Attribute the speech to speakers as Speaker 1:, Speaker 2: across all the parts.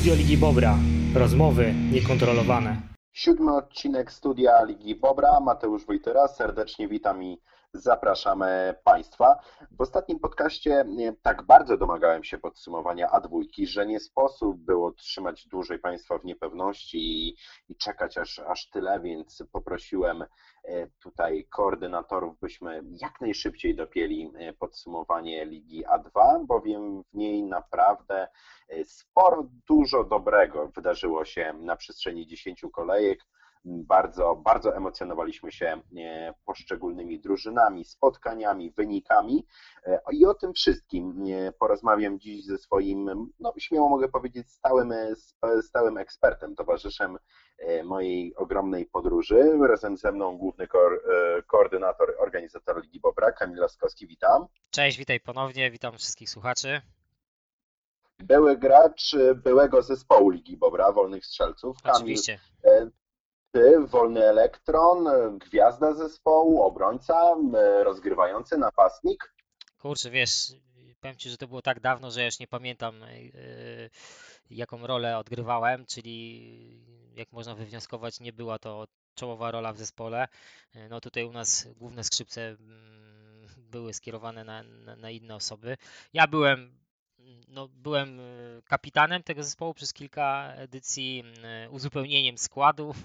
Speaker 1: Studio Ligi Bobra. Rozmowy niekontrolowane.
Speaker 2: Siódmy odcinek studia Ligi Bobra. Mateusz Wojtyra. Serdecznie witam i zapraszamy Państwa. W ostatnim podcaście tak bardzo domagałem się podsumowania A2, że nie sposób było trzymać dłużej Państwa w niepewności i, i czekać aż, aż tyle, więc poprosiłem e, tutaj koordynatorów, byśmy jak najszybciej dopięli e, podsumowanie Ligi A2, bowiem w niej naprawdę e, sporo, dużo dobrego wydarzyło się na przestrzeni 10 kolejek bardzo, bardzo emocjonowaliśmy się e, poszczególnymi drużynami, spotkaniami, wynikami e, i o tym wszystkim e, porozmawiam dziś ze swoim, no śmiało mogę powiedzieć, stałym, stałym ekspertem, towarzyszem mojej ogromnej podróży. Razem ze mną główny ko koordynator, organizator Ligi Bobra, Kamil Laskowski, witam.
Speaker 3: Cześć, witaj ponownie, witam wszystkich słuchaczy.
Speaker 2: Były gracz byłego zespołu Ligi Bobra, Wolnych Strzelców.
Speaker 3: Kamil, Oczywiście
Speaker 2: ty, wolny elektron, gwiazda zespołu, obrońca, rozgrywający, napastnik?
Speaker 3: Kurczę, wiesz, powiem Ci, że to było tak dawno, że już nie pamiętam e, jaką rolę odgrywałem, czyli jak można wywnioskować, nie była to czołowa rola w zespole. E, no tutaj u nas główne skrzypce mm, były skierowane na, na, na inne osoby. Ja byłem no, byłem e, kapitanem tego zespołu przez kilka edycji, e, uzupełnieniem składu.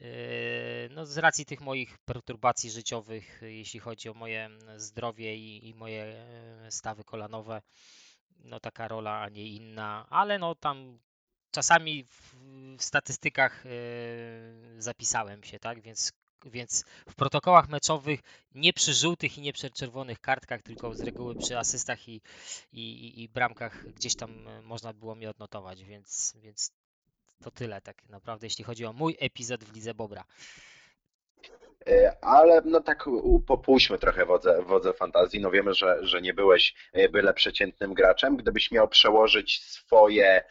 Speaker 3: E, no, z racji tych moich perturbacji życiowych, jeśli chodzi o moje zdrowie i, i moje stawy kolanowe, no taka rola, a nie inna, ale no tam czasami w, w statystykach zapisałem się, tak, więc więc w protokołach meczowych nie przy żółtych i nie przy czerwonych kartkach, tylko z reguły przy asystach i, i, i bramkach gdzieś tam e, można było mnie odnotować, więc, więc to tyle tak naprawdę, jeśli chodzi o mój epizod w Lidze Bobra.
Speaker 2: E, ale no tak popuśćmy trochę wodze, wodze fantazji. No wiemy, że, że nie byłeś e, byle przeciętnym graczem. Gdybyś miał przełożyć swoje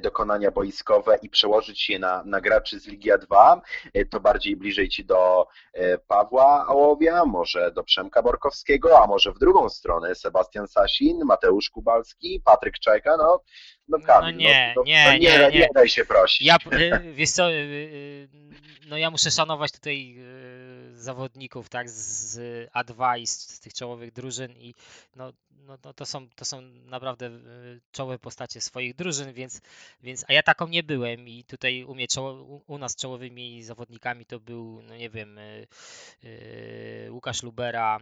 Speaker 2: dokonania boiskowe i przełożyć je na, na graczy z Ligi A2, e, to bardziej bliżej ci do Pawła Ałowia, może do Przemka Borkowskiego, a może w drugą stronę Sebastian Sasin, Mateusz Kubalski, Patryk Czajka, no
Speaker 3: no, Kamil, no nie, no, nie, no, nie, nie,
Speaker 2: nie, daj się prosić.
Speaker 3: Ja, wiesz co, no ja muszę szanować tutaj zawodników tak, z A2 i z, tych czołowych drużyn i no, no, no, to, są, to są naprawdę y, czołowe postacie swoich drużyn, więc, więc a ja taką nie byłem i tutaj u, mnie czoło, u nas czołowymi zawodnikami to był, no nie wiem, y, y, Łukasz Lubera,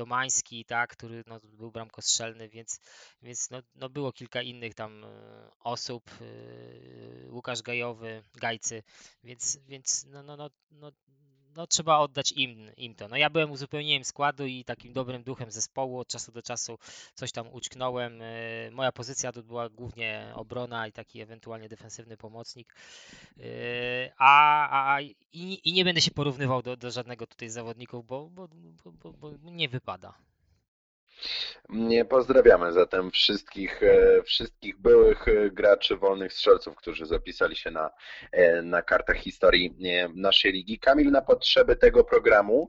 Speaker 3: Domański, tak, który no, był bramkostrzelny, więc, więc no, no było kilka innych tam osób, Łukasz Gajowy, Gajcy, więc, więc no, no, no, no, no, trzeba oddać im, im to. No, ja byłem uzupełnieniem składu i takim dobrym duchem zespołu. Od czasu do czasu coś tam uczknąłem. E, moja pozycja to była głównie obrona i taki ewentualnie defensywny pomocnik. E, a, a i, i nie będę się porównywał do, do żadnego tutaj z zawodników, bo, bo, bo, bo nie wypada.
Speaker 2: Pozdrawiamy zatem wszystkich, e, wszystkich byłych e, graczy wolnych strzelców, którzy zapisali się na, e, na kartach historii naszej ligi. Kamil, na potrzeby tego programu,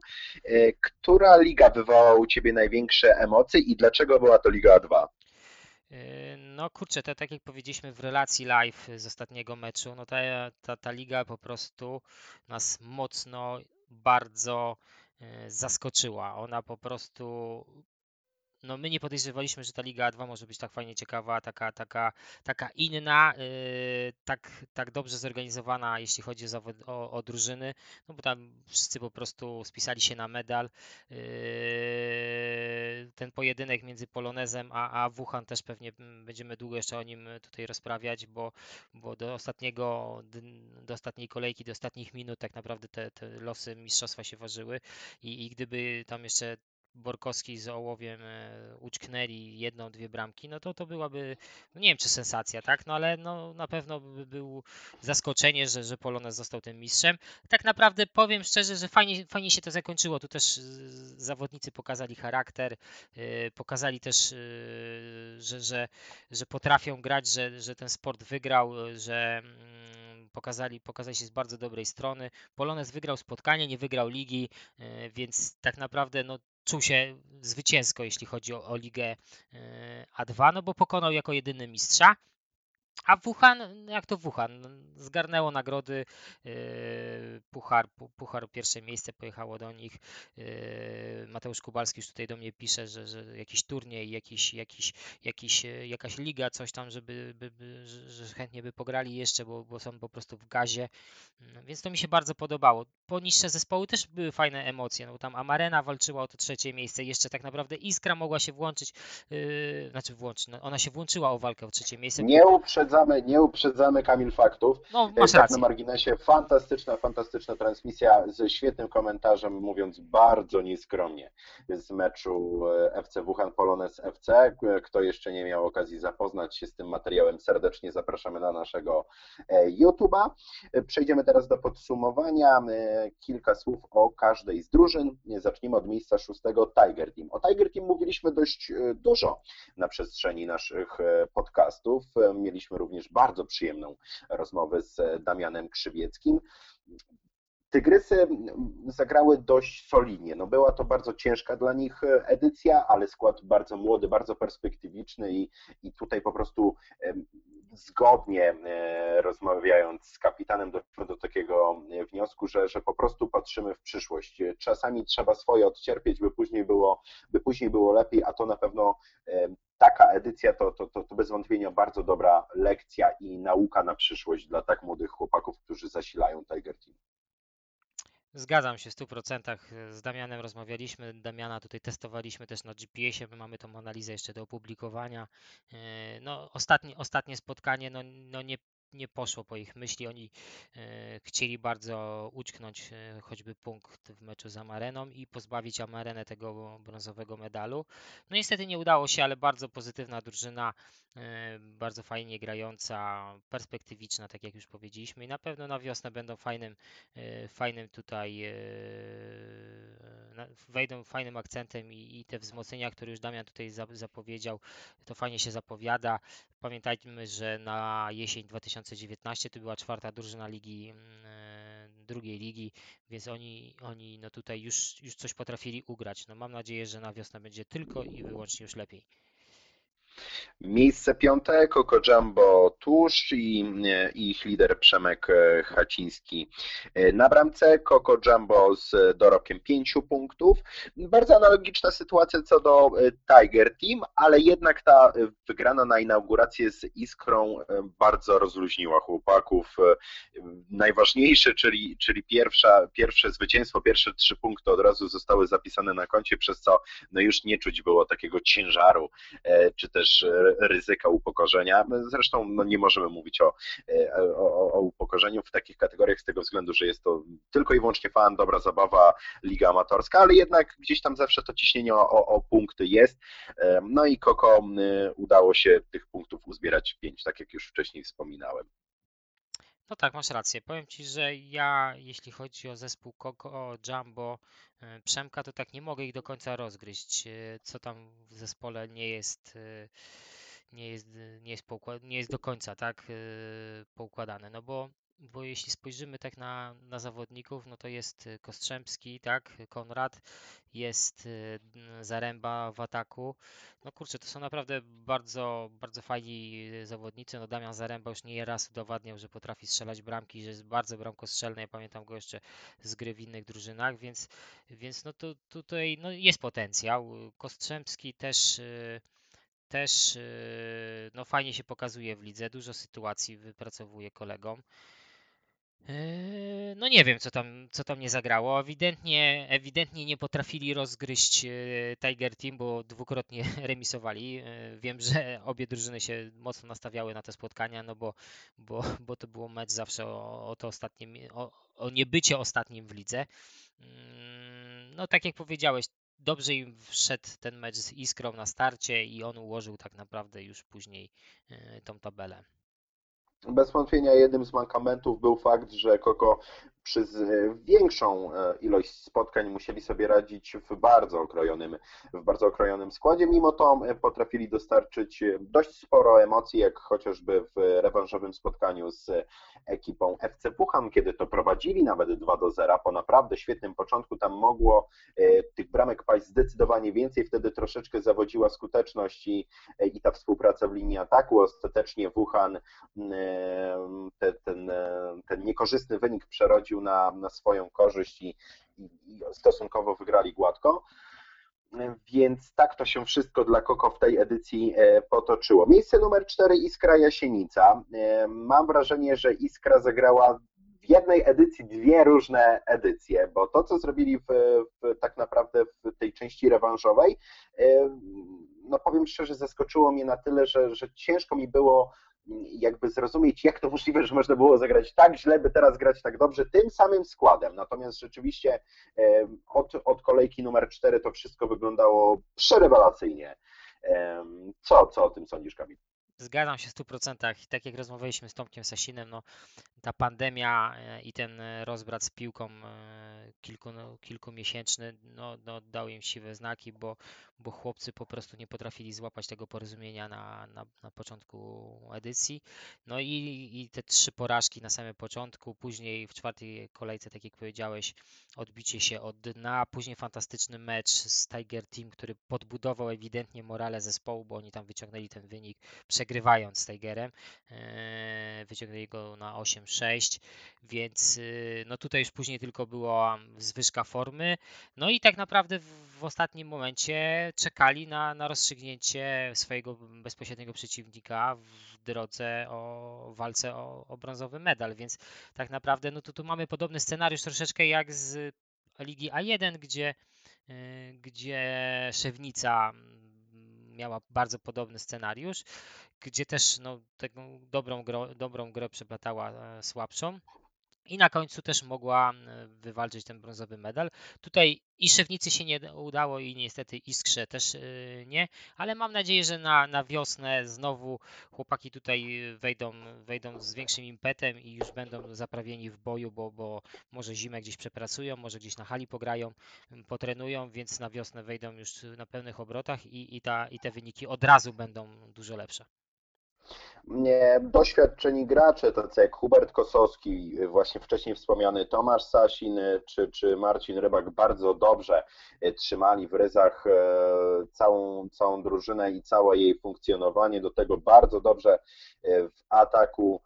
Speaker 2: która liga wywołała u Ciebie największe emocje i dlaczego była to Liga 2?
Speaker 3: No kurczę, to tak jak powiedzieliśmy w relacji live z ostatniego meczu, no ta, ta, ta liga po prostu nas mocno, bardzo zaskoczyła. Ona po prostu no my nie podejrzewaliśmy, że ta Liga A2 może być tak fajnie ciekawa, taka, taka, taka inna, yy, tak, tak dobrze zorganizowana, jeśli chodzi o, o, o, drużyny, no bo tam wszyscy po prostu spisali się na medal. Yy, ten pojedynek między Polonezem a, a Wuhan też pewnie będziemy długo jeszcze o nim tutaj rozprawiać, bo, bo do ostatniego, do ostatniej kolejki, do ostatnich minut tak naprawdę te, te losy mistrzostwa się ważyły i, i gdyby tam jeszcze Borkowski z Ołowiem e, uczknęli jedną, dwie bramki, no to to byłaby, no nie wiem czy sensacja, tak, no ale no na pewno by był zaskoczenie, że, że Polonez został tym mistrzem. Tak naprawdę powiem szczerze, że fajnie, fajnie się to zakończyło, tu też zawodnicy pokazali charakter, e, pokazali też, e, że, że, że potrafią grać, że, że ten sport wygrał, że mm, pokazali, pokazali się z bardzo dobrej strony. Polonez wygrał spotkanie, nie wygrał ligi, więc tak naprawdę no, czuł się zwycięsko, jeśli chodzi o, o ligę e, A2, no bo pokonał jako jedyny mistrza. A Wuhan, jak to Wuhan? Zgarnęło nagrody, yy, puchar, pu- puchar pierwsze miejsce pojechało do nich. Yy, Mateusz Kubalski już tutaj do mnie pisze, że, że jakiś turniej, jakiś, jakiś, jakiś, e, jakaś liga, coś tam, żeby, by, by, że, chętnie by pograli jeszcze, bo, bo są po prostu w gazie. No, Więc to mi się bardzo podobało. Po niższe zespoły też były fajne emocje. No, tam Amarena walczyła o to trzecie miejsce. Jeszcze tak naprawdę Iskra mogła się włączyć, yy, znaczy włączyć, no, ona się włączyła o walkę o trzecie miejsce.
Speaker 2: Nie uprzedzamy, nie uprzedzamy Kamil faktów.
Speaker 3: No,
Speaker 2: E,
Speaker 3: masz
Speaker 2: tak
Speaker 3: rację.
Speaker 2: na marginesie, fantastyczna, fantastyczna transmisja ze świetnym komentarzem, mówiąc bardzo nieskromnie z meczu e, FC Wuhan Polones FC. Kto jeszcze nie miał okazji zapoznać się z tym materiałem, serdecznie zapraszamy na naszego e, YouTube'a. Przejdziemy teraz do podsumowania. Kilka słów o każdej z drużyn. Zacznijmy od miejsca szóstego Tiger Team. O Tiger Team mówiliśmy dość dużo na przestrzeni naszych podcastów. E, Mieliśmy również bardzo przyjemną rozmowę z e, Damianem Krzywieckim. Tygrysy zagrały dość solidnie. No była to bardzo ciężka dla nich e, edycja, ale skład bardzo młody, bardzo perspektywiczny i, i tutaj po prostu zgodnie e, rozmawiając z kapitanem doszliśmy do takiego e, wniosku, że, że po prostu patrzymy w przyszłość. Czasami trzeba swoje odcierpieć, by później było, by później było lepiej, a to na pewno em, taka edycja to, to, to, to bez wątpienia bardzo dobra lekcja i nauka na przyszłość dla tak młodych chłopaków, którzy zasilają Tiger Team.
Speaker 3: Zgadzam się w 100%. Z Damianem rozmawialiśmy. Damiana tutaj testowaliśmy też na GPS-ie. My mamy tą analizę jeszcze do opublikowania. E, No, ostatnie, ostatnie spotkanie no, no nie, nie poszło po ich myśli. Oni e, chcieli bardzo ućknąć e, choćby punkt w meczu z Amareną i pozbawić Amarenę tego brązowego medalu. No niestety nie udało się, ale bardzo pozytywna drużyna, e, bardzo fajnie grająca, perspektywiczna, tak jak już powiedzieliśmy i na pewno na wiosnę będą fajnym fajnym tutaj wejdą fajnym akcentem i, i te wzmocnienia, które już Damian tutaj za- zapowiedział, to fajnie się zapowiada. Pamiętajmy, że na jesień 2019 to była czwarta drużyna ligi, mm, e, drugiej ligi, więc oni, oni no tutaj już, już coś potrafili ugrać. No mam nadzieję, że na wiosnę będzie tylko i wyłącznie już lepiej.
Speaker 2: Miejsce piąte, Coco Jumbo tuż i e, ich lider Przemek e, Haciński e, na bramce, Coco Jumbo z dorobkiem pięciu punktów. Bardzo analogiczna sytuacja co do Tiger Team, ale jednak ta wygrana na inaugurację z Iskrą bardzo rozluźniła chłopaków. Najważniejsze, czyli, czyli pierwsza, pierwsze zwycięstwo, pierwsze trzy punkty od razu zostały zapisane na koncie, przez co no już nie czuć było takiego ciężaru czy też e, ryzyka upokorzenia. Zresztą no, nie możemy mówić o, e, o, o upokorzeniu w takich kategoriach z tego względu, że jest to tylko i wyłącznie fan, dobra zabawa, liga amatorska, ale jednak gdzieś tam zawsze to ciśnienie o, o, o punkty jest. E, No i Koko udało się tych punktów uzbierać pięć, tak jak już wcześniej wspominałem.
Speaker 3: No tak, masz rację. Powiem Ci, że ja, jeśli chodzi o zespół Coco, Jumbo, e, Przemka, to tak nie mogę ich do końca rozgryźć. e, Co tam w zespole nie jest, e, nie jest, nie jest, nie jest do końca tak poukładane. No bo, bo jeśli spojrzymy tak na, na zawodników, no to jest e, Kostrzębski, tak, Konrad, jest n- Zaręba w ataku. No kurczę, to są naprawdę bardzo, bardzo fajni e, zawodnicy. No Damian Zaręba już nie raz udowadniał, że potrafi strzelać bramki, że jest bardzo bramkostrzelny. Ja pamiętam go jeszcze z gry w innych drużynach, więc, więc no to tutaj no jest potencjał. Kostrzębski też, też no fajnie się pokazuje w lidze, dużo sytuacji wypracowuje kolegom. Eee, No nie wiem, co tam, co tam nie zagrało. Ewidentnie, ewidentnie nie potrafili rozgryźć e, Tiger Team, bo dwukrotnie remisowali. E, Wiem, że obie drużyny się mocno nastawiały na te spotkania, no bo, bo, bo to było mecz zawsze o, o to ostatnie, o, o niebycie ostatnim w lidze. Mm, No tak jak powiedziałeś, dobrze im wszedł ten mecz z Iskrą na starcie i on ułożył tak naprawdę już później e, tą tabelę.
Speaker 2: Bez wątpienia jednym z mankamentów był fakt, że Koko przez większą ilość spotkań musieli sobie radzić w bardzo okrojonym, w bardzo okrojonym składzie. Mimo to potrafili dostarczyć dość sporo emocji, jak chociażby w rewanżowym spotkaniu z ekipą FC Puchan, kiedy to prowadzili nawet 2 do 0 po naprawdę świetnym początku. Tam mogło tych bramek paść zdecydowanie więcej, wtedy troszeczkę zawodziła skuteczność i, i ta współpraca w linii ataku. Ostatecznie Wuhan te, ten, ten niekorzystny wynik przerodził na, na swoją korzyść i, i, i stosunkowo wygrali gładko. Więc tak to się wszystko dla Koko w tej edycji e, potoczyło. Miejsce numer 4 Iskra Jasienica. E, mam wrażenie, że Iskra zagrała w jednej edycji dwie różne edycje, bo to, co zrobili w, w, tak naprawdę w tej części rewanżowej, e, no powiem szczerze, zaskoczyło mnie na tyle, że, że ciężko mi było jakby zrozumieć, jak to możliwe, że można było zagrać tak źle, by teraz grać tak dobrze, tym samym składem. Natomiast rzeczywiście od, od kolejki numer 4 to wszystko wyglądało przerewelacyjnie. Co, co o tym sądzisz, Kamil?
Speaker 3: Zgadzam się w 100%. Tak jak rozmawialiśmy z Tomkiem Sasinem, no, ta pandemia e, i ten e, rozbrat z piłką e, kilku, no, kilkumiesięczny no, no, dał im siwe znaki, bo, bo chłopcy po prostu nie potrafili złapać tego porozumienia na, na, na początku edycji. No i, i te trzy porażki na samym początku, później w czwartej kolejce, tak jak powiedziałeś, odbicie się od dna, później fantastyczny mecz z Tiger Team, który podbudował ewidentnie morale zespołu, bo oni tam wyciągnęli ten wynik, przegrywając z Tigerem, wyciągnęli go na 8-6, więc y, no tutaj już później tylko była zwyżka formy, no i tak naprawdę w, w ostatnim momencie czekali na, na rozstrzygnięcie swojego bezpośredniego przeciwnika w drodze o walce o, o brązowy medal, więc tak naprawdę no to tu mamy podobny scenariusz troszeczkę jak z Ligi A1, gdzie, y, gdzie Szewnica miała bardzo podobny scenariusz, gdzie też no, taką dobrą, gro, dobrą grę przeplatała e, słabszą. I na końcu też mogła wywalczyć ten brązowy medal. Tutaj i Szewnicy się nie udało i niestety Iskrze też y, nie, ale mam nadzieję, że na, na wiosnę znowu chłopaki tutaj wejdą, wejdą z większym impetem i już będą zaprawieni w boju, bo, bo może zimę gdzieś przepracują, może gdzieś na hali pograją, potrenują, więc na wiosnę wejdą już na pełnych obrotach i, i, ta, i te wyniki od razu będą dużo lepsze
Speaker 2: doświadczeni gracze, tacy jak Hubert Kosowski, właśnie wcześniej wspomniany Tomasz Sasin czy, czy Marcin Rybak bardzo dobrze e, trzymali w ryzach e, całą, całą drużynę i całe jej funkcjonowanie. Do tego bardzo dobrze e, w ataku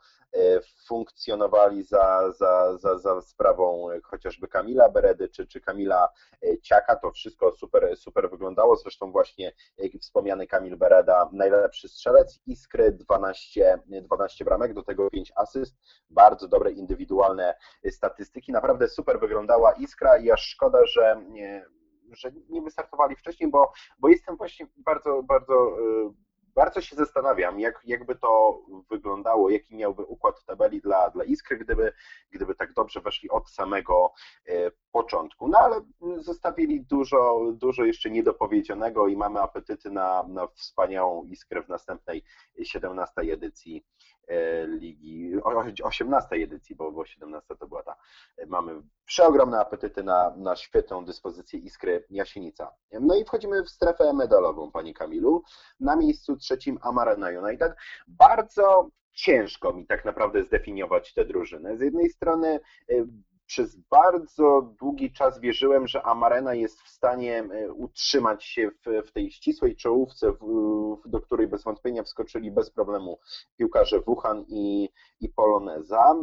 Speaker 2: funkcjonowali za, za, za, za sprawą chociażby Kamila Beredy czy, czy Kamila e, Ciaka. To wszystko super, super wyglądało. Zresztą właśnie wspomniany Kamil Bereda, najlepszy strzelec Iskry, 12, 12 bramek, do tego 5 asyst. Bardzo dobre indywidualne statystyki. Naprawdę super wyglądała Iskra i aż szkoda, że że nie wystartowali wcześniej, bo, bo jestem właśnie bardzo, bardzo e, bardzo się zastanawiam, jak, jakby to wyglądało, jaki miałby układ tabeli dla, dla Iskry, gdyby, gdyby tak dobrze weszli od samego e, początku. No ale zostawili dużo, dużo jeszcze niedopowiedzianego i mamy apetyty na, na wspaniałą Iskrę w następnej 17 edycji ligi, 18 edycji, bo, bo 17 to była ta. Mamy przeogromne apetyty na, na świetną dyspozycję Iskry Jasienica. No i wchodzimy w strefę medalową, Panie Kamilu. Na miejscu trzecim Amarena United. Bardzo ciężko mi tak naprawdę zdefiniować tę drużynę. Z jednej strony y, przez bardzo długi czas wierzyłem, że Amarena jest w stanie y, utrzymać się w, w tej ścisłej czołówce, w, do której bez wątpienia wskoczyli bez problemu piłkarze Wuhan i, i Poloneza.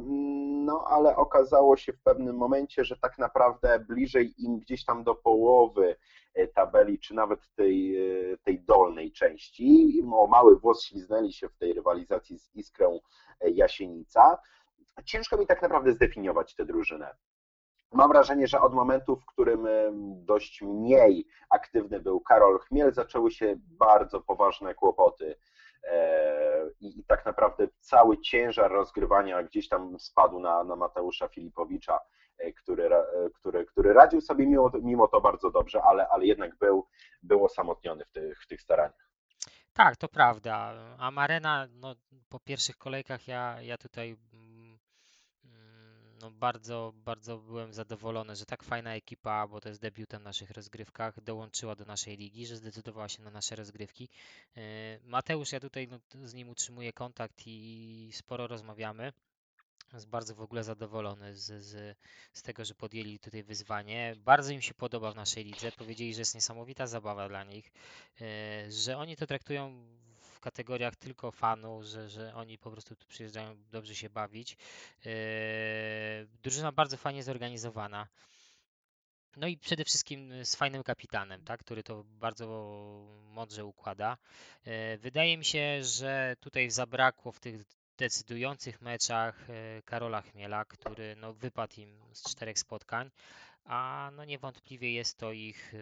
Speaker 2: No ale okazało się w pewnym momencie, że tak naprawdę bliżej im gdzieś tam do połowy E, tabeli, czy nawet tej, e, tej dolnej części. O mały włos śliznęli się w tej rywalizacji z Iskrą e, Jasienica. Ciężko mi tak naprawdę zdefiniować tę drużynę. Mam wrażenie, że od momentu, w którym dość mniej aktywny był Karol Chmiel, zaczęły się bardzo poważne kłopoty. I, i tak naprawdę cały ciężar rozgrywania gdzieś tam spadł na, na Mateusza Filipowicza. E, który, e, który, który radził sobie mimo, mimo to bardzo dobrze, ale, ale jednak był, był osamotniony w tych, w tych staraniach.
Speaker 3: Tak, to prawda. Amarena no, po pierwszych kolejkach ja, ja tutaj no bardzo, bardzo byłem zadowolony, że tak fajna ekipa, bo to jest debiutem naszych rozgrywkach, dołączyła do naszej ligi, że zdecydowała się na nasze rozgrywki. E, Mateusz, ja tutaj no, z nim utrzymuję kontakt i sporo rozmawiamy. Jest bardzo w ogóle zadowolony z, z, z tego, że podjęli tutaj wyzwanie. Bardzo im się podoba w naszej lidze. Powiedzieli, że jest niesamowita zabawa dla nich, e, że oni to traktują kategoriach tylko fanu, że, że oni po prostu tu przyjeżdżają dobrze się bawić. E, Drużyna bardzo fajnie zorganizowana. No i przede wszystkim z fajnym kapitanem, tak, który to bardzo mądrze układa. E, Wydaje mi się, że tutaj zabrakło w tych decydujących meczach e, Karola Chmiela, który no, wypadł im z czterech spotkań, a no niewątpliwie jest to ich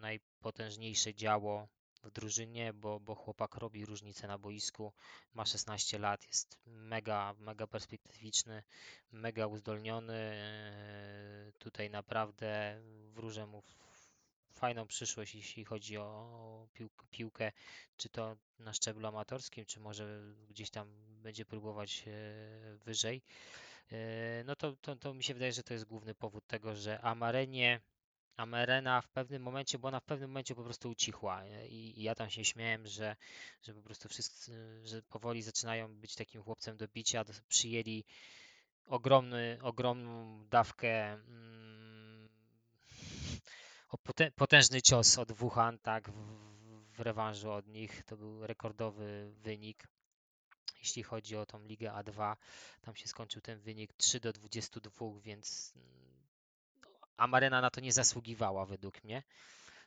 Speaker 3: najpotężniejsze działo w drużynie, bo, bo chłopak robi różnicę na boisku, ma 16 lat, jest mega, mega perspektywiczny, mega uzdolniony. e, Tutaj naprawdę wróżę mu fajną przyszłość, jeśli chodzi o piłk- piłkę, czy to na szczeblu amatorskim, czy może gdzieś tam będzie próbować e, wyżej. E, No to, to, to mi się wydaje, że to jest główny powód tego, że Amarenie, Amarena w pewnym momencie, bo ona w pewnym momencie po prostu ucichła i, i ja tam się śmiałem, że, że po prostu wszyscy, że powoli zaczynają być takim chłopcem do bicia, przyjęli ogromny, ogromną dawkę mm, potężny cios od Wuhan, tak, w, w rewanżu od nich. To był rekordowy wynik, jeśli chodzi o tą Ligę A2. Tam się skończył ten wynik 3 do 22, więc mm, Amarena na to nie zasługiwała według mnie.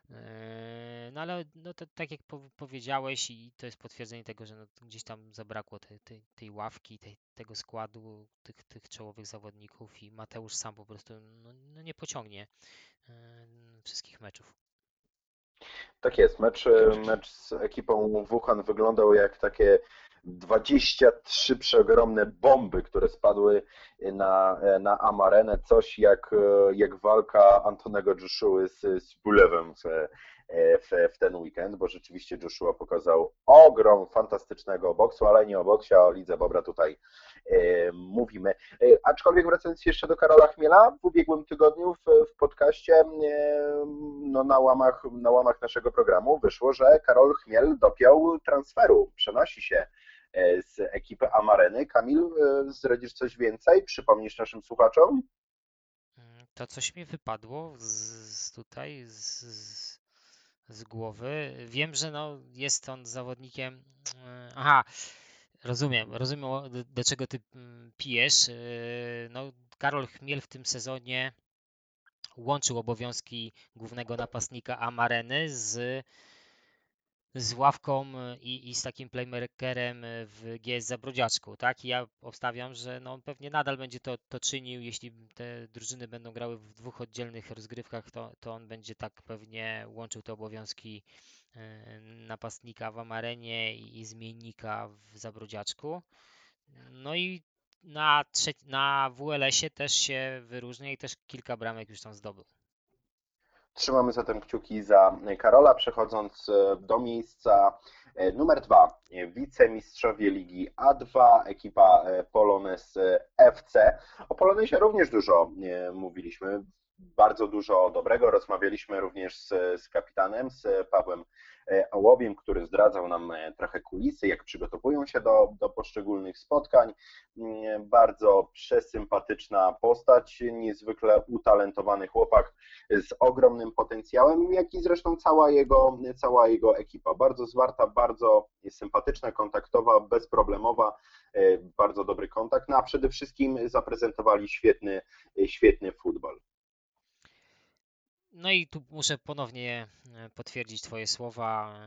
Speaker 3: Eee, No ale no to, tak jak po- powiedziałeś i to jest potwierdzenie tego, że no, gdzieś tam zabrakło tej, tej, ławki, tego składu, tych, tych czołowych zawodników i Mateusz sam po prostu no, no nie pociągnie em, wszystkich meczów.
Speaker 2: Tak jest. Mecz, mecz z ekipą Wuhan wyglądał jak takie 23 przeogromne bomby, które spadły na, na Amarenę. Coś jak, jak walka Antonego Joshua z, z Bulewem w, w, ten weekend, bo rzeczywiście Joshua pokazał ogrom fantastycznego boksu, ale nie o boksie, a o lidze Bobra tutaj e, mówimy. E, aczkolwiek wracając jeszcze do Karola Chmiela, w ubiegłym tygodniu w, w podcaście e, no, na, łamach, na łamach naszego programu wyszło, że Karol Chmiel dopiął transferu, przenosi się z ekipy Amareny. Kamil, zdradzisz coś więcej? Przypomnisz naszym słuchaczom?
Speaker 3: Mm, To coś mi wypadło z tutaj z, z, głowy. Wiem, że no, jest on zawodnikiem. mm, Aha, rozumiem, rozumiem do, do czego ty mm, pijesz. Yy, No, Karol Chmiel w tym sezonie łączył obowiązki głównego napastnika Amareny z, z ławką e, i, i z takim playmakerem e, w GS Zabrodziaczku, tak? I ja obstawiam, że no, on pewnie nadal będzie to, to czynił, jeśli te drużyny będą grały w dwóch oddzielnych rozgrywkach, to, to on będzie tak pewnie łączył te obowiązki e, napastnika w Amarenie i, i zmiennika w Zabrodziaczku. No i na, trze- na WLS-ie też się wyróżnia i też kilka bramek już tam zdobył.
Speaker 2: Trzymamy zatem kciuki za Karola, przechodząc e, do miejsca e, numer dwa. E, Wicemistrzowie Ligi A2, ekipa e, Polones e, FC. O Polonesie również dużo e, mówiliśmy, bardzo dużo dobrego. Rozmawialiśmy również z, z kapitanem, z Pawłem e, Ołowiem, który zdradzał nam e, trochę kulisy, jak przygotowują się do, do poszczególnych spotkań. Mm, Bardzo przesympatyczna postać, niezwykle utalentowany chłopak z ogromnym potencjałem, jak i zresztą cała jego, cała jego ekipa. Bardzo zwarta, bardzo sympatyczna, kontaktowa, bezproblemowa, e, bardzo dobry kontakt, no a przede wszystkim zaprezentowali świetny, świetny futbol.
Speaker 3: No i tu muszę ponownie e, potwierdzić Twoje słowa e,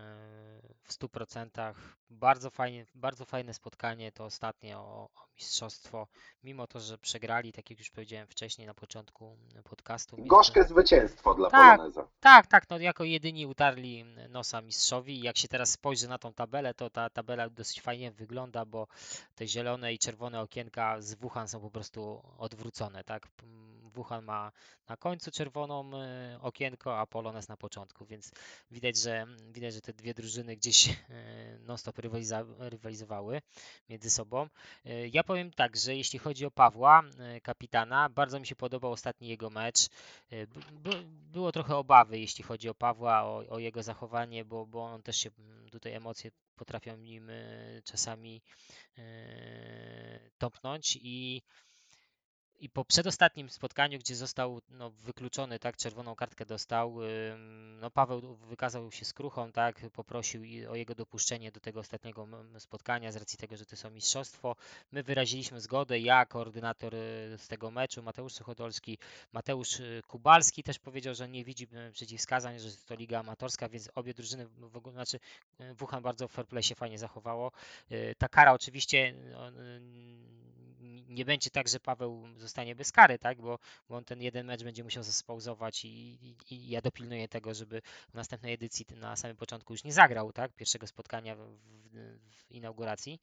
Speaker 3: w 100%. Bardzo fajnie, bardzo fajne spotkanie to ostatnie o, o mistrzostwo. Mimo to, że przegrali, tak jak już powiedziałem wcześniej na początku podcastu.
Speaker 2: Gorzkie zwycięstwo dla
Speaker 3: Tak.
Speaker 2: Poloneza.
Speaker 3: Tak, tak, no jako jedyni utarli nosa mistrzowi. Jak się teraz spojrzy na tą tabelę, to ta tabela dosyć fajnie wygląda, bo te zielone i czerwone okienka z Wuhan są po prostu odwrócone, tak? Wuhan ma na końcu czerwoną e, okienko, a Polones na początku, więc widać, że widać, że te dwie drużyny gdzieś e, non-stop rywalizowały między sobą. E, Ja powiem tak, że jeśli chodzi o Pawła, e, kapitana, bardzo mi się podobał ostatni jego mecz. Było trochę obawy, jeśli chodzi o Pawła, o, o jego zachowanie, bo, bo on też się mm, tutaj emocje potrafią nim czasami topnąć i i po przedostatnim spotkaniu, gdzie został no, wykluczony, tak, czerwoną kartkę dostał, no Paweł wykazał się skruchą, tak, poprosił o jego dopuszczenie do tego ostatniego spotkania z racji tego, że to są mistrzostwo. My wyraziliśmy zgodę, ja, koordynator y, z tego meczu, Mateusz Suchodolski, Mateusz y, Kubalski też powiedział, że nie widzi y, przeciwwskazań, że to liga amatorska, więc obie drużyny, w ogóle, znaczy Wuhan bardzo w fair play się fajnie zachowało. Ta kara oczywiście no, nie będzie tak, że Paweł zostanie bez kary, tak? Bo, bo on ten jeden mecz będzie musiał zaspauzować i, i, i ja dopilnuję tego, żeby w następnej edycji na samym początku już nie zagrał, tak? Pierwszego spotkania w, w, w inauguracji.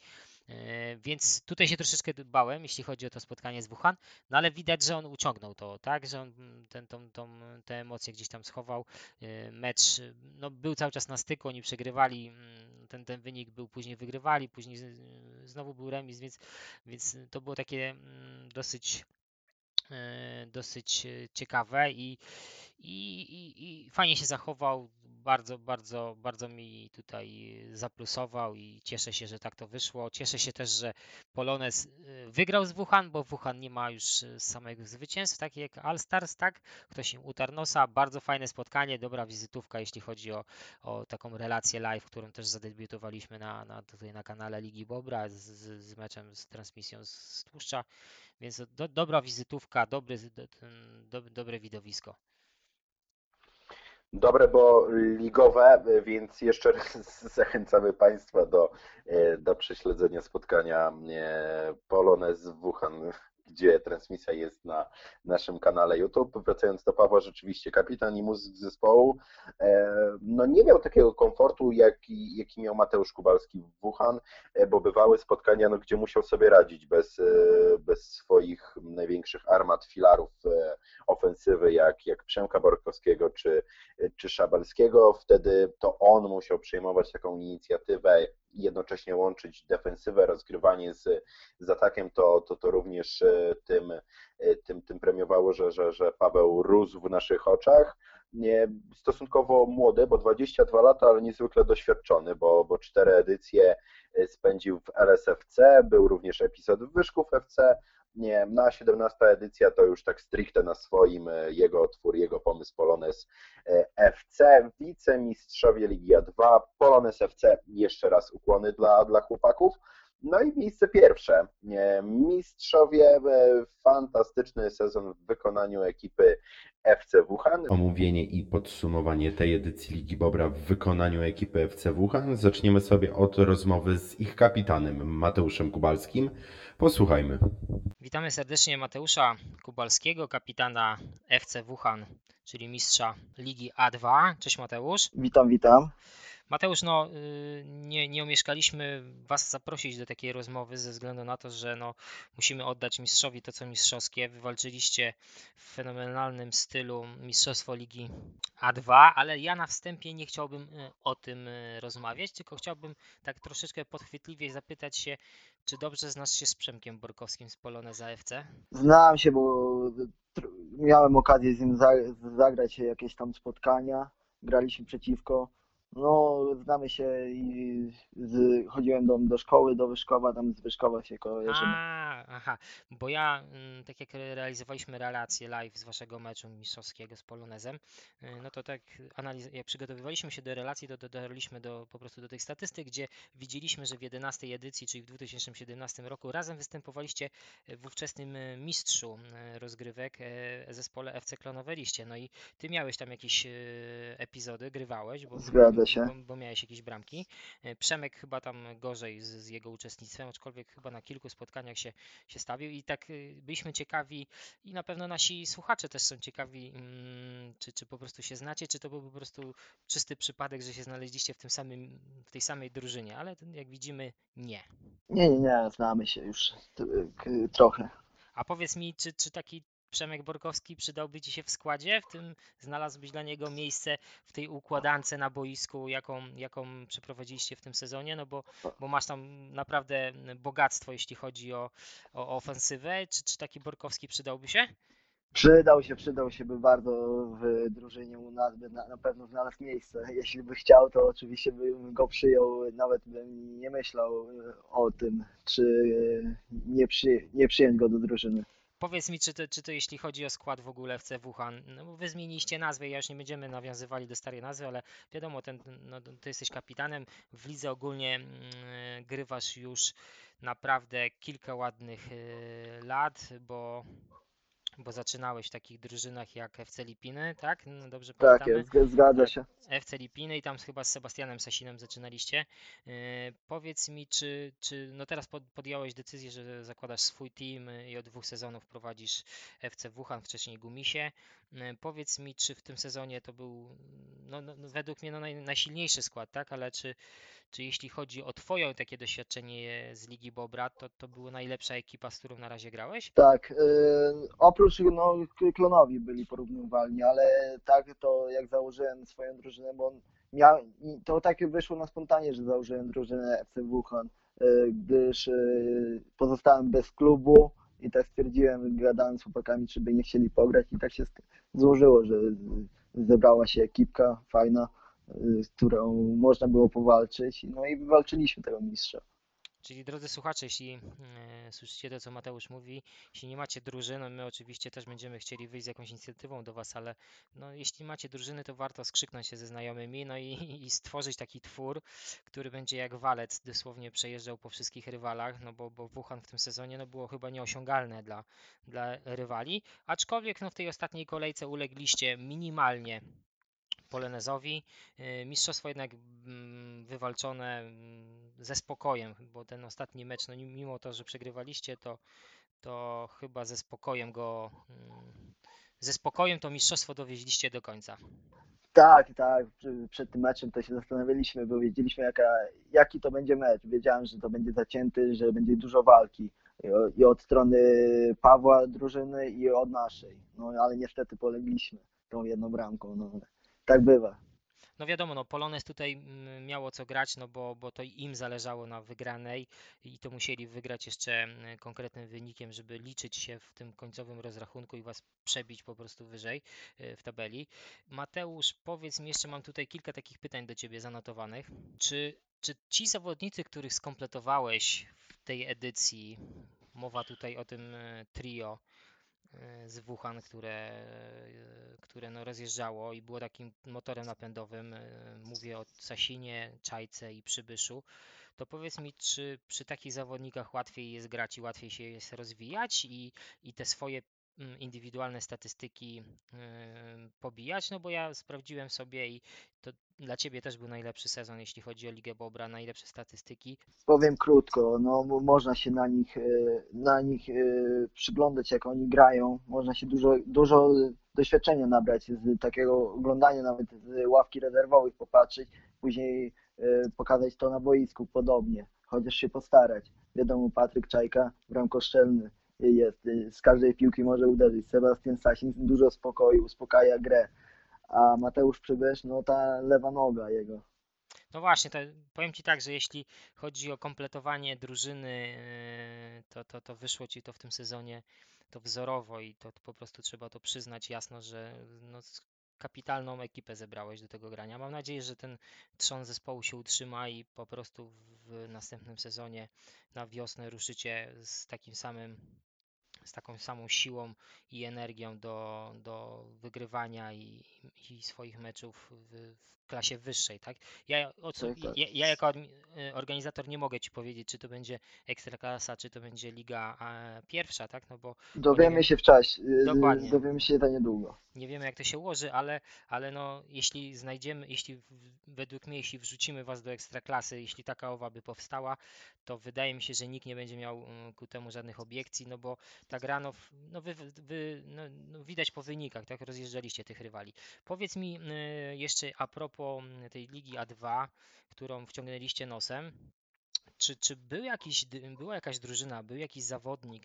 Speaker 3: E, Więc tutaj się troszeczkę bałem, jeśli chodzi o to spotkanie z Wuhan, no ale widać, że on uciągnął to, tak? Że on ten, tą, tą, te emocje gdzieś tam schował. E, Mecz no, był cały czas na styku, oni przegrywali, mm, ten, ten wynik był, później wygrywali, później znowu był remis, więc, więc to było takie mm, dosyć dosyć e, ciekawe i, i, i, i fajnie się zachował. Bardzo, bardzo, bardzo mi tutaj zaplusował i cieszę się, że tak to wyszło. Cieszę się też, że Polones e, wygrał z Wuhan, bo Wuhan nie ma już e, samych zwycięstw, tak jak All Stars, tak? Ktoś im utarł nosa. Bardzo fajne spotkanie, dobra wizytówka, jeśli chodzi o, o taką relację live, którą też zadebiutowaliśmy na, na, tutaj na kanale Ligi Bobra z, z meczem, z transmisją z Tłuszcza. Więc do, dobra wizytówka, dobry, do, dobre widowisko.
Speaker 2: Dobre, bo ligowe, więc jeszcze raz zachęcamy Państwa do, e, do prześledzenia spotkania e, Polones w Wuhan, gdzie transmisja jest na naszym kanale YouTube. Wracając do Pawła, rzeczywiście kapitan i muzyk zespołu e, no nie miał takiego komfortu, jaki, jaki miał Mateusz Kubalski w Wuhan, e, bo bywały spotkania, no, gdzie musiał sobie radzić bez, e, bez swoich największych armat, filarów ofensywy, jak, jak Przemka Borkowskiego czy czy Szabelskiego, wtedy to on musiał przejmować taką inicjatywę jednocześnie łączyć defensywę, rozgrywanie z, z atakiem, to, to, to również e, tym, e, tym, tym premiowało, że, że, że Paweł rósł w naszych oczach. Nie, stosunkowo młody, bo 22 lata, ale niezwykle doświadczony, bo, bo cztery edycje e, spędził w LSFC, był również epizod w Wyszków FC, nie, na 17 edycja to już tak stricte na swoim, e, jego twór, jego pomysł Polones e, FC, wicemistrzowie Ligi A2, Polones FC, jeszcze raz ukłony dla, dla chłopaków. No i miejsce pierwsze. Nie, Mistrzowie, e, fantastyczny sezon w wykonaniu ekipy FC Wuhan.
Speaker 4: Omówienie i podsumowanie tej edycji Ligi Bobra w wykonaniu ekipy FC Wuhan zaczniemy sobie od rozmowy z ich kapitanem Mateuszem Kubalskim. Posłuchajmy.
Speaker 3: Witamy serdecznie Mateusza Kubalskiego, kapitana FC Wuhan, czyli mistrza Ligi A2. Cześć Mateusz.
Speaker 5: Witam, witam.
Speaker 3: Mateusz, no y, nie, nie omieszkaliśmy Was zaprosić do takiej rozmowy ze względu na to, że no, musimy oddać mistrzowi to, co mistrzowskie. Wywalczyliście w fenomenalnym stylu Mistrzostwo Ligi A2, ale ja na wstępie nie chciałbym y, o tym y, rozmawiać, tylko chciałbym tak troszeczkę podchwytliwie zapytać się, czy dobrze znasz się z Przemkiem Borkowskim z Poloneza FC?
Speaker 5: Znałem się, bo miałem okazję z nim za- zagrać jakieś tam spotkania. Graliśmy przeciwko. No, znamy się i z, chodziłem do, do szkoły, do Wyszkowa, tam z Wyszkowa się kojarzymy.
Speaker 3: Aha, bo ja, mm, tak jak realizowaliśmy relacje live z waszego meczu mistrzowskiego z Polonezem, y, no to tak analiz- jak przygotowywaliśmy się do relacji, to dotarliśmy do, po prostu do tych statystyk, gdzie widzieliśmy, że w 11 edycji, czyli w 2017 roku, razem występowaliście w ówczesnym y, mistrzu y, rozgrywek zespole FC Klonowe Liście. No i ty miałeś tam jakieś epizody, grywałeś, bo,
Speaker 5: Zgadza się.
Speaker 3: bo, bo miałeś jakieś bramki. Przemek chyba tam gorzej z, z jego uczestnictwem, aczkolwiek chyba na kilku spotkaniach się, się stawił i tak y, byliśmy ciekawi i na pewno nasi słuchacze też są ciekawi, mm, czy, czy po prostu się znacie, czy to był po prostu czysty przypadek, że się znaleźliście w tym samym, w tej samej drużynie, ale jak widzimy nie.
Speaker 5: Nie, nie, nie, znamy się już k- trochę.
Speaker 3: A powiedz mi, czy, czy taki Przemek Borkowski przydałby Ci się w składzie? W tym znalazłbyś dla niego miejsce w tej układance na boisku, jaką, jaką przeprowadziliście w tym sezonie? No bo, bo masz tam naprawdę bogactwo, jeśli chodzi o, o ofensywę. Czy, czy taki Borkowski przydałby się?
Speaker 5: Przydał się, przydał się by bardzo w drużynie u nas, by na, na pewno znalazł miejsce. Jeśli by chciał, to oczywiście bym go przyjął, nawet bym nie myślał o tym, czy nie, przy, nie przyjąć go do drużyny.
Speaker 3: Powiedz mi, czy to, czy to jeśli chodzi o skład w ogóle FC Wuhan, no wy zmieniliście nazwę, ja już nie będziemy nawiązywali do starej nazwy, ale wiadomo, ten, no, ty jesteś kapitanem, w lidze ogólnie mm, grywasz już naprawdę kilka ładnych y, lat, bo bo zaczynałeś w takich drużynach jak FC Lipiny, tak? No dobrze
Speaker 5: Tak
Speaker 3: pamiętamy?
Speaker 5: zg- zgadza się.
Speaker 3: FC Lipiny i tam chyba z Sebastianem Sasinem zaczynaliście. Yy, powiedz mi, czy, czy no teraz pod, podjąłeś decyzję, że zakładasz swój team i od dwóch sezonów prowadzisz FC Wuhan, wcześniej Gumisie. Yy, powiedz mi, czy w tym sezonie to był, no, no, no według mnie no, naj, najsilniejszy skład, tak? Ale czy, czy jeśli chodzi o twoje takie doświadczenie z Ligi Bobra, to, to była najlepsza ekipa, z którą na razie grałeś?
Speaker 5: Tak, y, oprócz no, klonowi byli porównywalni, ale tak to jak założyłem swoją drużynę, bo miał, to tak wyszło na spontanie, że założyłem drużynę FC Wuhan, y, gdyż y, pozostałem bez klubu i tak stwierdziłem, gadałem z chłopakami, czy by nie chcieli pograć i tak się złożyło, że zebrała się ekipka fajna, z którą można było powalczyć, no i wywalczyliśmy tego mistrza.
Speaker 3: Czyli drodzy słuchacze, jeśli e, słyszycie to, co Mateusz mówi, jeśli nie macie drużyny, my oczywiście też będziemy chcieli wyjść z jakąś inicjatywą do Was, ale no, jeśli macie drużyny, to warto skrzyknąć się ze znajomymi no i, i stworzyć taki twór, który będzie jak walec dosłownie przejeżdżał po wszystkich rywalach, no bo, bo Wuhan w tym sezonie no, było chyba nieosiągalne dla, dla rywali, aczkolwiek no, w tej ostatniej kolejce ulegliście minimalnie Polonezowi. Y, Mistrzostwo jednak mm, wywalczone mm, ze spokojem, bo ten ostatni mecz, no mimo to, że przegrywaliście, to, to chyba ze spokojem go, mm, ze spokojem to mistrzostwo dowieźliście do końca.
Speaker 5: Tak, tak. Przed tym meczem to się zastanawialiśmy, bo wiedzieliśmy jaka, jaki to będzie mecz. Wiedziałem, że to będzie zacięty, że będzie dużo walki i od strony Pawła drużyny i od naszej. No ale niestety polegliśmy tą jedną bramką. No, tak bywa.
Speaker 3: No wiadomo, no Polonez tutaj mm, miało co grać, no bo, bo to im zależało na wygranej i to musieli wygrać jeszcze mm, konkretnym wynikiem, żeby liczyć się w tym końcowym rozrachunku i was przebić po prostu wyżej y, w tabeli. Mateusz, powiedz mi, jeszcze mam tutaj kilka takich pytań do ciebie zanotowanych. Czy, czy ci zawodnicy, których skompletowałeś w tej edycji, mowa tutaj o tym y, trio, z Wuhan, które, y, które no rozjeżdżało i było takim motorem napędowym. y, Mówię o Sasinie, Czajce i Przybyszu. To powiedz mi, czy przy takich zawodnikach łatwiej jest grać i łatwiej się jest rozwijać i, i te swoje mm, indywidualne statystyki pobijać? No bo ja sprawdziłem sobie i to dla Ciebie też był najlepszy sezon, jeśli chodzi o Ligę Bobra, najlepsze statystyki.
Speaker 5: Powiem krótko, no mo- można się na nich, e, na nich e, przyglądać, jak oni grają. Można się dużo, dużo doświadczenia nabrać z takiego oglądania, nawet z ławki rezerwowych popatrzeć, później e, pokazać to na boisku podobnie, chociaż się postarać. Wiadomo, Patryk Czajka, bramkoszczelny jest, e, z każdej piłki może uderzyć. Sebastian Sasin dużo spokoju, uspokaja grę, a Mateusz Przybysz, no ta lewa noga jego.
Speaker 3: No właśnie, to powiem Ci tak, że jeśli chodzi o kompletowanie drużyny, yy, to, to, to wyszło Ci to w tym sezonie to wzorowo i to, to po prostu trzeba to przyznać jasno, że no, kapitalną ekipę zebrałeś do tego grania. Mam nadzieję, że ten trzon zespołu się utrzyma i po prostu w następnym sezonie na wiosnę ruszycie z takim samym z taką samą siłą i energią do, do wygrywania i, i swoich meczów w, w klasie wyższej, tak? Ja, o co,
Speaker 5: Tak, tak.
Speaker 3: ja, ja jako y, organizator nie mogę Ci powiedzieć, czy to będzie Ekstraklasa, czy to będzie Liga e, Pierwsza, tak? No bo
Speaker 5: Dowiemy
Speaker 3: wiem.
Speaker 5: się w czasie, y,
Speaker 3: Dokładnie.
Speaker 5: dowiemy się za niedługo.
Speaker 3: nie wiemy jak to się ułoży, ale, ale no, jeśli znajdziemy, jeśli według mnie, jeśli wrzucimy Was do ekstraklasy, jeśli taka owa by powstała, to wydaje mi się, że nikt nie będzie miał ku temu żadnych obiekcji, no bo ta gra, no, no, wy, wy, no, no widać po wynikach, tak, rozjeżdżaliście tych rywali. Powiedz mi jeszcze a propos mm, tej Ligi A2, którą wciągnęliście nosem, czy, czy był jakiś, była jakaś drużyna, był jakiś zawodnik,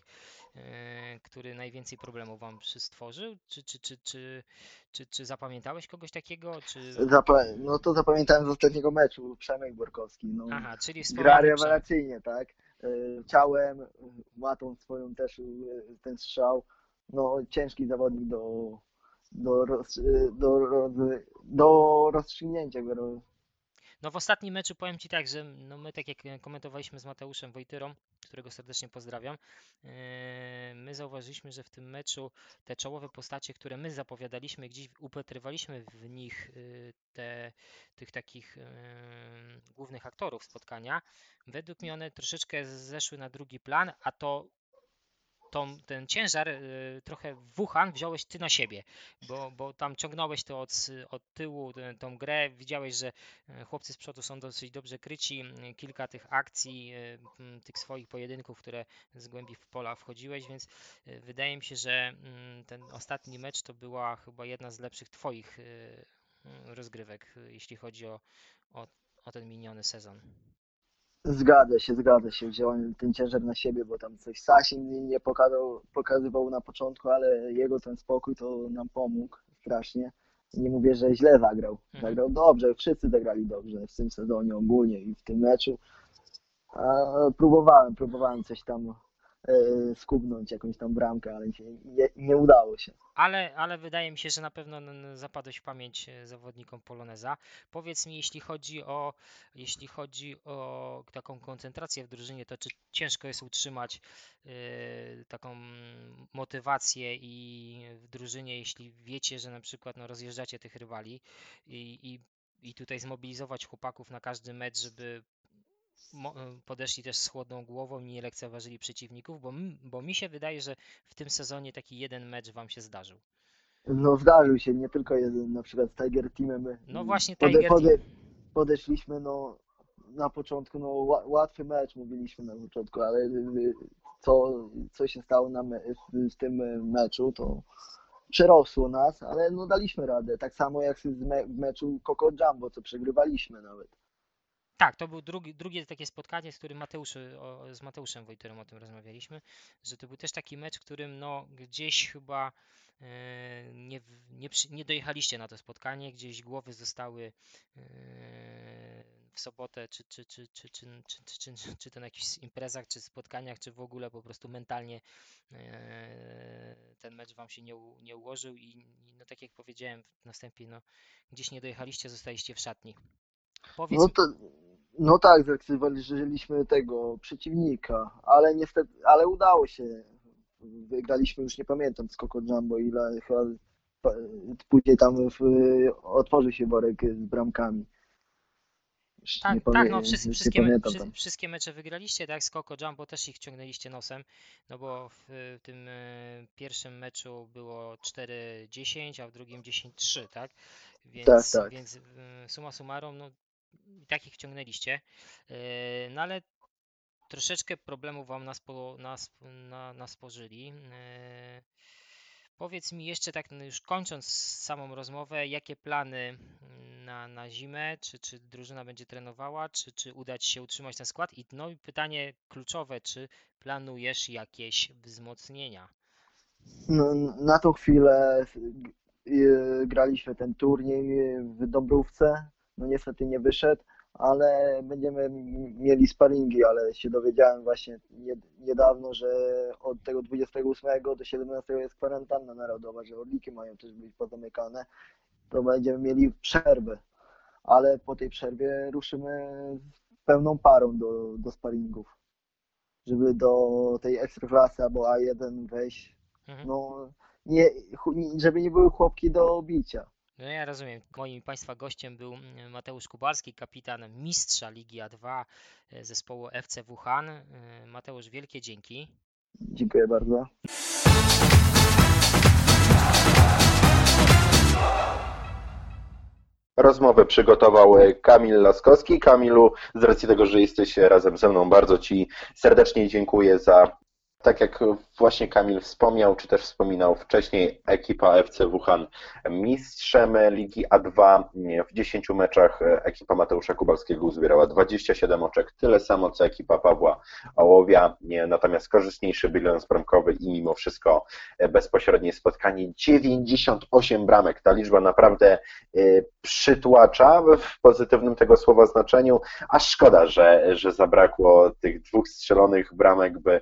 Speaker 3: e, który najwięcej problemów wam przy- stworzył? Czy, czy, czy, czy, czy, czy zapamiętałeś kogoś takiego? Czy...
Speaker 5: Zapa- no to zapamiętałem z ostatniego meczu, Przemek Borkowski. No,
Speaker 3: Aha, czyli
Speaker 5: gra rewelacyjnie, tak? E, Ciałem, matą swoją też e, ten strzał. No ciężki zawodnik do, do, roz, e, do, roz, do rozstrzygnięcia.
Speaker 3: No w ostatnim meczu powiem Ci tak, że no my tak jak e, komentowaliśmy z Mateuszem Wojtyrą, którego serdecznie pozdrawiam, yy, my zauważyliśmy, że w tym meczu te czołowe postacie, które my zapowiadaliśmy, gdzieś upatrywaliśmy w nich yy, te, tych takich głównych aktorów spotkania, według mnie one troszeczkę zeszły na drugi plan, a to tą, ten ciężar y, trochę Wuhan wziąłeś ty na siebie, bo, bo tam ciągnąłeś to od, od tyłu, tę- tą grę, widziałeś, że y, chłopcy z przodu są dosyć dobrze kryci, y, kilka tych akcji, y, tych swoich pojedynków, które z głębi w pola wchodziłeś, więc y, wydaje mi się, że mm, ten ostatni mecz to była chyba jedna z lepszych twoich y, y, rozgrywek, y, jeśli chodzi o, o, o ten miniony sezon.
Speaker 5: Zgadza się, zgadza się. Wziąłem ten ciężar na siebie, bo tam coś Sasin nie pokazał, pokazywał na początku, ale jego ten spokój to nam pomógł strasznie. Nie mówię, że źle zagrał.
Speaker 3: Mhm.
Speaker 5: Zagrał dobrze, wszyscy zagrali dobrze w tym sezonie ogólnie i w tym meczu. A próbowałem, próbowałem coś tam skubnąć, jakąś tam bramkę, ale nie, nie udało się.
Speaker 3: Ale, ale wydaje mi się, że na pewno zapadłeś w pamięć e, zawodnikom Poloneza. Powiedz mi, jeśli chodzi o, jeśli chodzi o taką koncentrację w drużynie, to czy ciężko jest utrzymać e, taką motywację i w drużynie, jeśli wiecie, że na przykład no, rozjeżdżacie tych rywali i, i, i tutaj zmobilizować chłopaków na każdy mecz, żeby e, podeszli też z chłodną głową i nie lekceważyli przeciwników, bo, bo mi się wydaje, że w tym sezonie taki jeden mecz wam się zdarzył.
Speaker 5: No zdarzył się, nie tylko jeden, na przykład z Tiger Teamem.
Speaker 3: No właśnie
Speaker 5: pode-
Speaker 3: Tiger
Speaker 5: pode-
Speaker 3: Team.
Speaker 5: Podeszliśmy, no na początku, no ła- łatwy mecz mówiliśmy na początku, ale co, co się stało na me- w, w tym y, meczu, to przerosło nas, ale no daliśmy radę. Tak samo jak z me- w meczu Coco Jumbo, co przegrywaliśmy nawet.
Speaker 3: Tak, to był drugi, drugie takie spotkanie, z którym Mateusz, o, z Mateuszem Wojtyrem o tym rozmawialiśmy, że to był też taki mecz, w którym no gdzieś chyba e, nie, w- nie, nie dojechaliście na to spotkanie, gdzieś głowy zostały e, w sobotę, czy, czy, czy, czy, czy, czy, czy, czy, czy to na jakichś imprezach, czy spotkaniach, czy w ogóle po prostu mentalnie e, ten mecz wam się nie, nie ułożył i i no tak jak powiedziałem na wstępie, no gdzieś nie dojechaliście, zostaliście w szatni. Powiedz
Speaker 5: No to, no tak, zlekceważyliśmy tego przeciwnika, ale niestety, ale udało się. Wygraliśmy już nie pamiętam z Coco Jumbo, ile chyba pa- później tam w, otworzył się worek z bramkami.
Speaker 3: Tak, tak, no wszyscy, wszystkie, me- wszy- wszystkie mecze wygraliście, tak? Z Coco Jumbo też ich ciągnęliście nosem, no bo w tym y, pierwszym meczu było 4-10, a w drugim 10-3, tak? Więc,
Speaker 5: tak.
Speaker 3: więc y, summa summarum, no i tak ich ciągnęliście, Y, no ale troszeczkę problemów wam nas, na, nasporzyli. Y, Powiedz mi jeszcze tak, no już kończąc samą rozmowę, jakie plany na, na zimę? Czy, czy drużyna będzie trenowała? Czy, czy uda Ci się utrzymać ten skład? I no pytanie kluczowe, czy planujesz jakieś wzmocnienia?
Speaker 5: No, na tą chwilę y, graliśmy ten turniej w Dąbrówce. No niestety nie wyszedł, ale będziemy mieli sparingi, ale się dowiedziałem właśnie nie, niedawno, że od tego 28 do 17 jest kwarantanna narodowa, że odliki mają też być pozamykane. To będziemy mieli przerwę, ale po tej przerwie ruszymy z pełną parą do, do sparingów, żeby do tej ekstraklasy albo A1 wejść
Speaker 3: Mhm.
Speaker 5: no, nie- żeby nie były chłopki do bicia.
Speaker 3: No ja rozumiem. Moim Państwa gościem był mm, Mateusz Kubalski, kapitan mistrza Ligi A2 e, zespołu FC Wuhan. E, Mateusz, wielkie dzięki.
Speaker 5: Dziękuję bardzo.
Speaker 2: Rozmowę przygotował e, Kamil Laskowski. Kamilu, z racji tego, że jesteś razem ze mną, bardzo Ci serdecznie dziękuję za Tak jak właśnie Kamil wspomniał, czy też wspominał wcześniej, ekipa FC Wuhan mistrzem Ligi A2. W 10 meczach ekipa Mateusza Kubalskiego uzbierała 27 oczek, tyle samo co ekipa Pawła Ołowia, natomiast korzystniejszy bilans bramkowy i mimo wszystko bezpośrednie spotkanie 98 bramek. Ta liczba naprawdę e, przytłacza w pozytywnym tego słowa znaczeniu, a szkoda, że, że zabrakło tych dwóch strzelonych bramek, by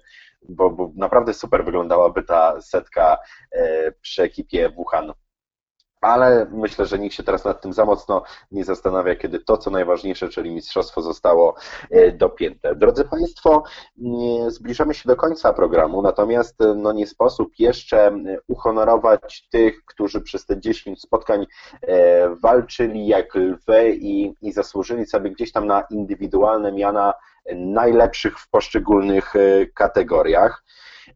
Speaker 2: bo, bo naprawdę super wyglądałaby ta setka e, przy ekipie Wuhan ale myślę, że nikt się teraz nad tym za mocno nie zastanawia, kiedy to, co najważniejsze, czyli mistrzostwo zostało e, dopięte. Drodzy Państwo, zbliżamy się do końca programu, natomiast e, no nie sposób jeszcze uhonorować tych, którzy przez te 10 spotkań walczyli jak lwy i, i zasłużyli sobie gdzieś tam na indywidualne miana najlepszych w poszczególnych e, kategoriach.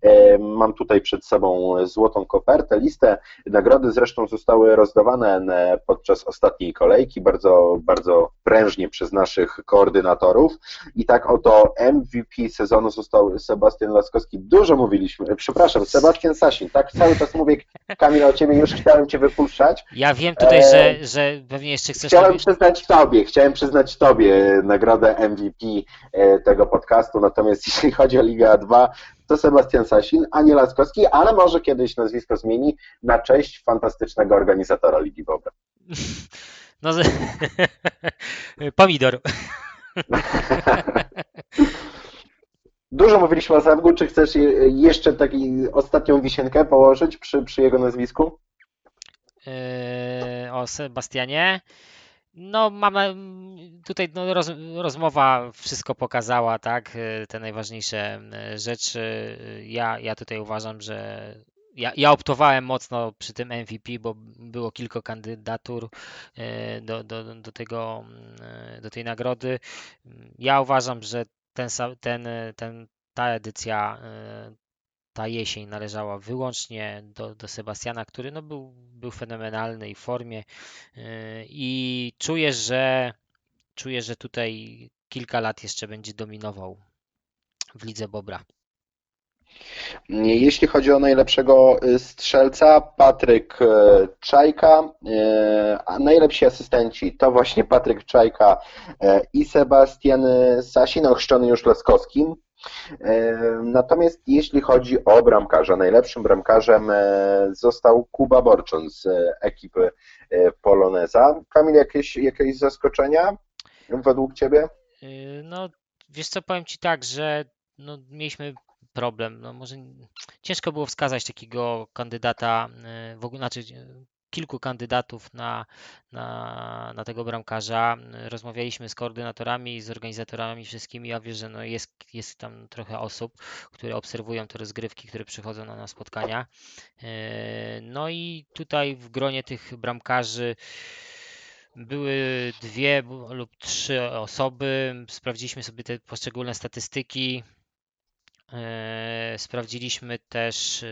Speaker 2: E, mam tutaj przed sobą złotą kopertę, listę. Nagrody zresztą zostały rozdawane e, podczas ostatniej kolejki, bardzo, bardzo prężnie przez naszych koordynatorów. I tak oto MVP sezonu został Sebastian Laskowski. Dużo mówiliśmy, przepraszam, Sebastian Sasin, tak cały czas mówię, Kamil, o Ciebie już chciałem Cię wypuszczać.
Speaker 3: Ja wiem tutaj, że, że pewnie jeszcze chcesz...
Speaker 2: Chciałem przyznać Tobie, chciałem przyznać Tobie nagrodę MVP tego podcastu, natomiast jeśli chodzi o Ligę A2, to Sebastian Sasin, a nie Laskowski, ale może kiedyś nazwisko zmieni na cześć fantastycznego organizatora Ligi Bobra.
Speaker 3: No, pomidor.
Speaker 2: Dużo mówiliśmy o Zawgu, czy chcesz jeszcze taki ostatnią wisienkę położyć przy, przy jego nazwisku?
Speaker 3: Yy, o Sebastianie. No, mamy tutaj no, roz, rozmowa wszystko pokazała, tak? Y, te najważniejsze y, rzeczy. Ja, ja tutaj uważam, że ja, ja optowałem mocno przy tym MVP, bo było kilka kandydatur y, do, do, do, tego, do tej nagrody. Ja uważam, że ten, ten, ten, ta edycja ta jesień należała wyłącznie do, do Sebastiana, który no był, był fenomenalnej formie yy, i czuję, że czuję, że tutaj kilka lat jeszcze będzie dominował w lidze Bobra.
Speaker 2: Jeśli chodzi o najlepszego y, strzelca, Patryk y, Czajka, y, a najlepsi asystenci to właśnie Patryk Czajka i Sebastian Sasin, ochrzczony już Laskowskim. Natomiast jeśli chodzi o bramkarza, najlepszym bramkarzem e, został Kuba Borczon z e, ekipy e, Poloneza. Kamil, jakieś, jakieś zaskoczenia według Ciebie?
Speaker 3: No, wiesz co, powiem Ci tak, że no, mieliśmy problem. No, może ciężko było wskazać takiego kandydata, w ogóle, znaczy kilku kandydatów na, na, na tego bramkarza. Rozmawialiśmy z koordynatorami, z organizatorami wszystkimi. Ja wiem, że no jest, jest tam trochę osób, które obserwują te rozgrywki, które przychodzą na, na spotkania. E, no i tutaj w gronie tych bramkarzy były dwie lub trzy osoby. Sprawdziliśmy sobie te poszczególne statystyki. E, sprawdziliśmy też, e,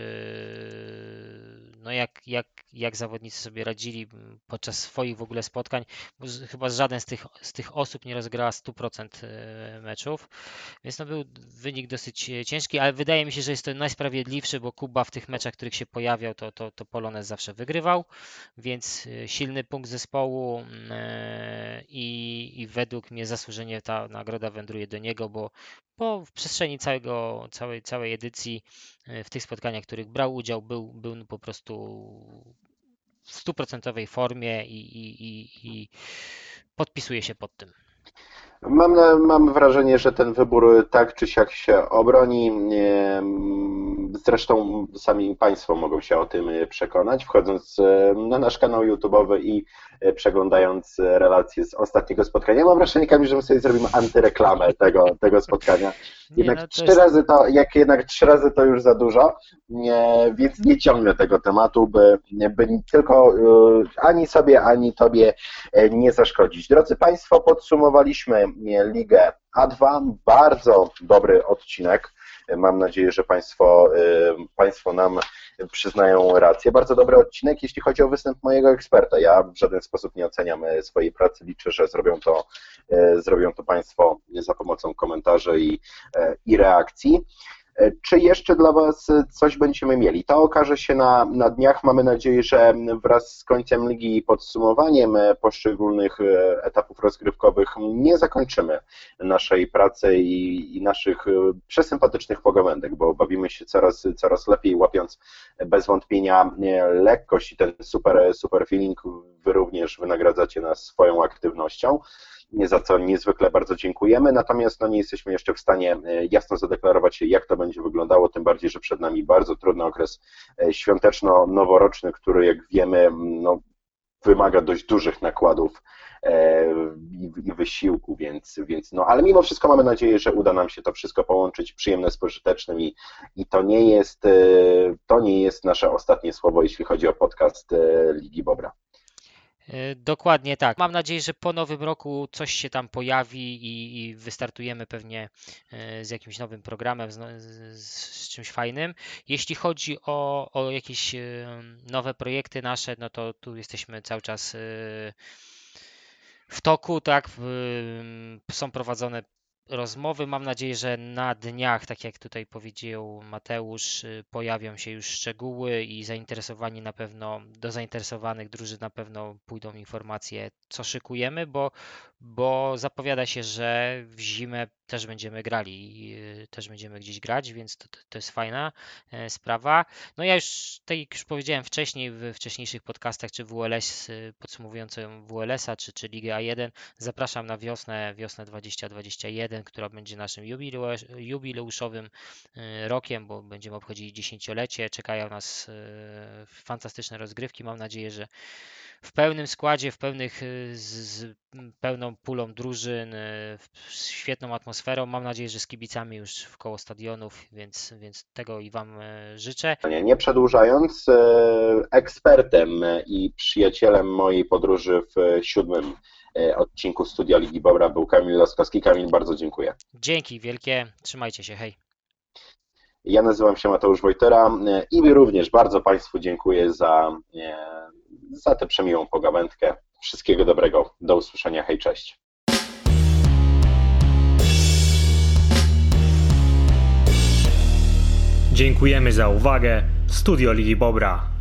Speaker 3: no jak, jak, jak zawodnicy sobie radzili podczas swoich w ogóle spotkań, chyba żaden z tych, z tych osób nie rozgrała 100% e, meczów, więc no był wynik dosyć ciężki, ale wydaje mi się, że jest to najsprawiedliwszy, bo Kuba w tych meczach, w których się pojawiał, to, to, to Polonez zawsze wygrywał, więc silny punkt zespołu i, i według mnie zasłużenie ta nagroda wędruje do niego, bo, w przestrzeni całego, całej, całej edycji e, w tych spotkaniach, w których brał udział, był, był po prostu w stuprocentowej formie i, i, i, i podpisuje się pod tym.
Speaker 2: Mam, mam wrażenie, że ten wybór tak czy siak się obroni. Zresztą sami Państwo mogą się o tym przekonać, wchodząc e, na nasz kanał YouTube'owy i e, przeglądając relacje z ostatniego spotkania. Mam wrażenie, Kamil, że my sobie zrobimy antyreklamę tego, tego spotkania. Jednak no, trzy jest... razy to, jak jednak trzy razy to już za dużo, nie, więc nie ciągnę tego tematu, by, by tylko e, ani sobie, ani Tobie nie zaszkodzić. Drodzy Państwo, podsumowaliśmy Ligę A2. Bardzo dobry odcinek. Mam nadzieję, że Państwo, y, Państwo nam przyznają rację. Bardzo dobry odcinek, jeśli chodzi o występ mojego eksperta. Ja w żaden sposób nie oceniam y, swojej pracy. Liczę, że zrobią to, y, zrobią to Państwo za pomocą komentarzy i, i reakcji. Czy jeszcze dla Was coś będziemy mieli? To okaże się na, na dniach. Mamy nadzieję, że wraz z końcem ligi i podsumowaniem poszczególnych etapów rozgrywkowych nie zakończymy naszej pracy i, i naszych przesympatycznych pogawędek, bo bawimy się coraz, coraz lepiej, łapiąc bez wątpienia lekkość i ten super, super feeling. Wy również wynagradzacie nas swoją aktywnością za co niezwykle bardzo dziękujemy. Natomiast no, nie jesteśmy jeszcze w stanie e, jasno zadeklarować, jak to będzie wyglądało, tym bardziej, że przed nami bardzo trudny okres e, świąteczno-noworoczny, który, jak wiemy, no, wymaga dość dużych nakładów e, i wysiłku, więc, więc no, ale mimo wszystko mamy nadzieję, że uda nam się to wszystko połączyć przyjemne z pożytecznym i, i to nie jest to nie jest nasze ostatnie słowo, jeśli chodzi o podcast Ligi Bobra.
Speaker 3: E, dokładnie tak. Mam nadzieję, że po nowym roku coś się tam pojawi i, i wystartujemy pewnie e, z jakimś nowym programem, z, no, z, z, czymś fajnym. Jeśli chodzi o, o jakieś e, nowe projekty nasze, no to tu jesteśmy cały czas w toku, tak? Są prowadzone rozmowy. Mam nadzieję, że na dniach, tak jak tutaj powiedział Mateusz, y, pojawią się już szczegóły i zainteresowani na pewno, do zainteresowanych drużyn na pewno pójdą informacje, co szykujemy, bo, bo zapowiada się, że w zimę też będziemy grali, y, też będziemy gdzieś grać, więc to, to jest fajna e, sprawa. No ja już, tak jak już powiedziałem wcześniej, w wcześniejszych podcastach, czy WLS, y, podsumowującym WLS-a, czy, czy Ligę A1, zapraszam na wiosnę, wiosnę 2021, która będzie naszym jubileuszowym y, rokiem, bo będziemy obchodzili dziesięciolecie, czekają nas fantastyczne rozgrywki, mam nadzieję, że w pełnym składzie, w pełnych, z, z pełną pulą drużyn, świetną atmosferą. Mam nadzieję, że z kibicami już w koło stadionów, więc, więc tego i Wam e, życzę.
Speaker 2: Nie przedłużając, e, ekspertem i przyjacielem mojej podróży w siódmym e, odcinku Studia Ligi Bobra był Kamil Laskowski. Kamil, bardzo dziękuję.
Speaker 3: Dzięki wielkie, trzymajcie się, hej.
Speaker 2: Ja nazywam się Mateusz Wojtera i również bardzo Państwu dziękuję za, za tę przemiłą pogawędkę. Wszystkiego dobrego. Do usłyszenia. Hej, cześć.
Speaker 1: Dziękujemy za uwagę. Studio Ligi Bobra.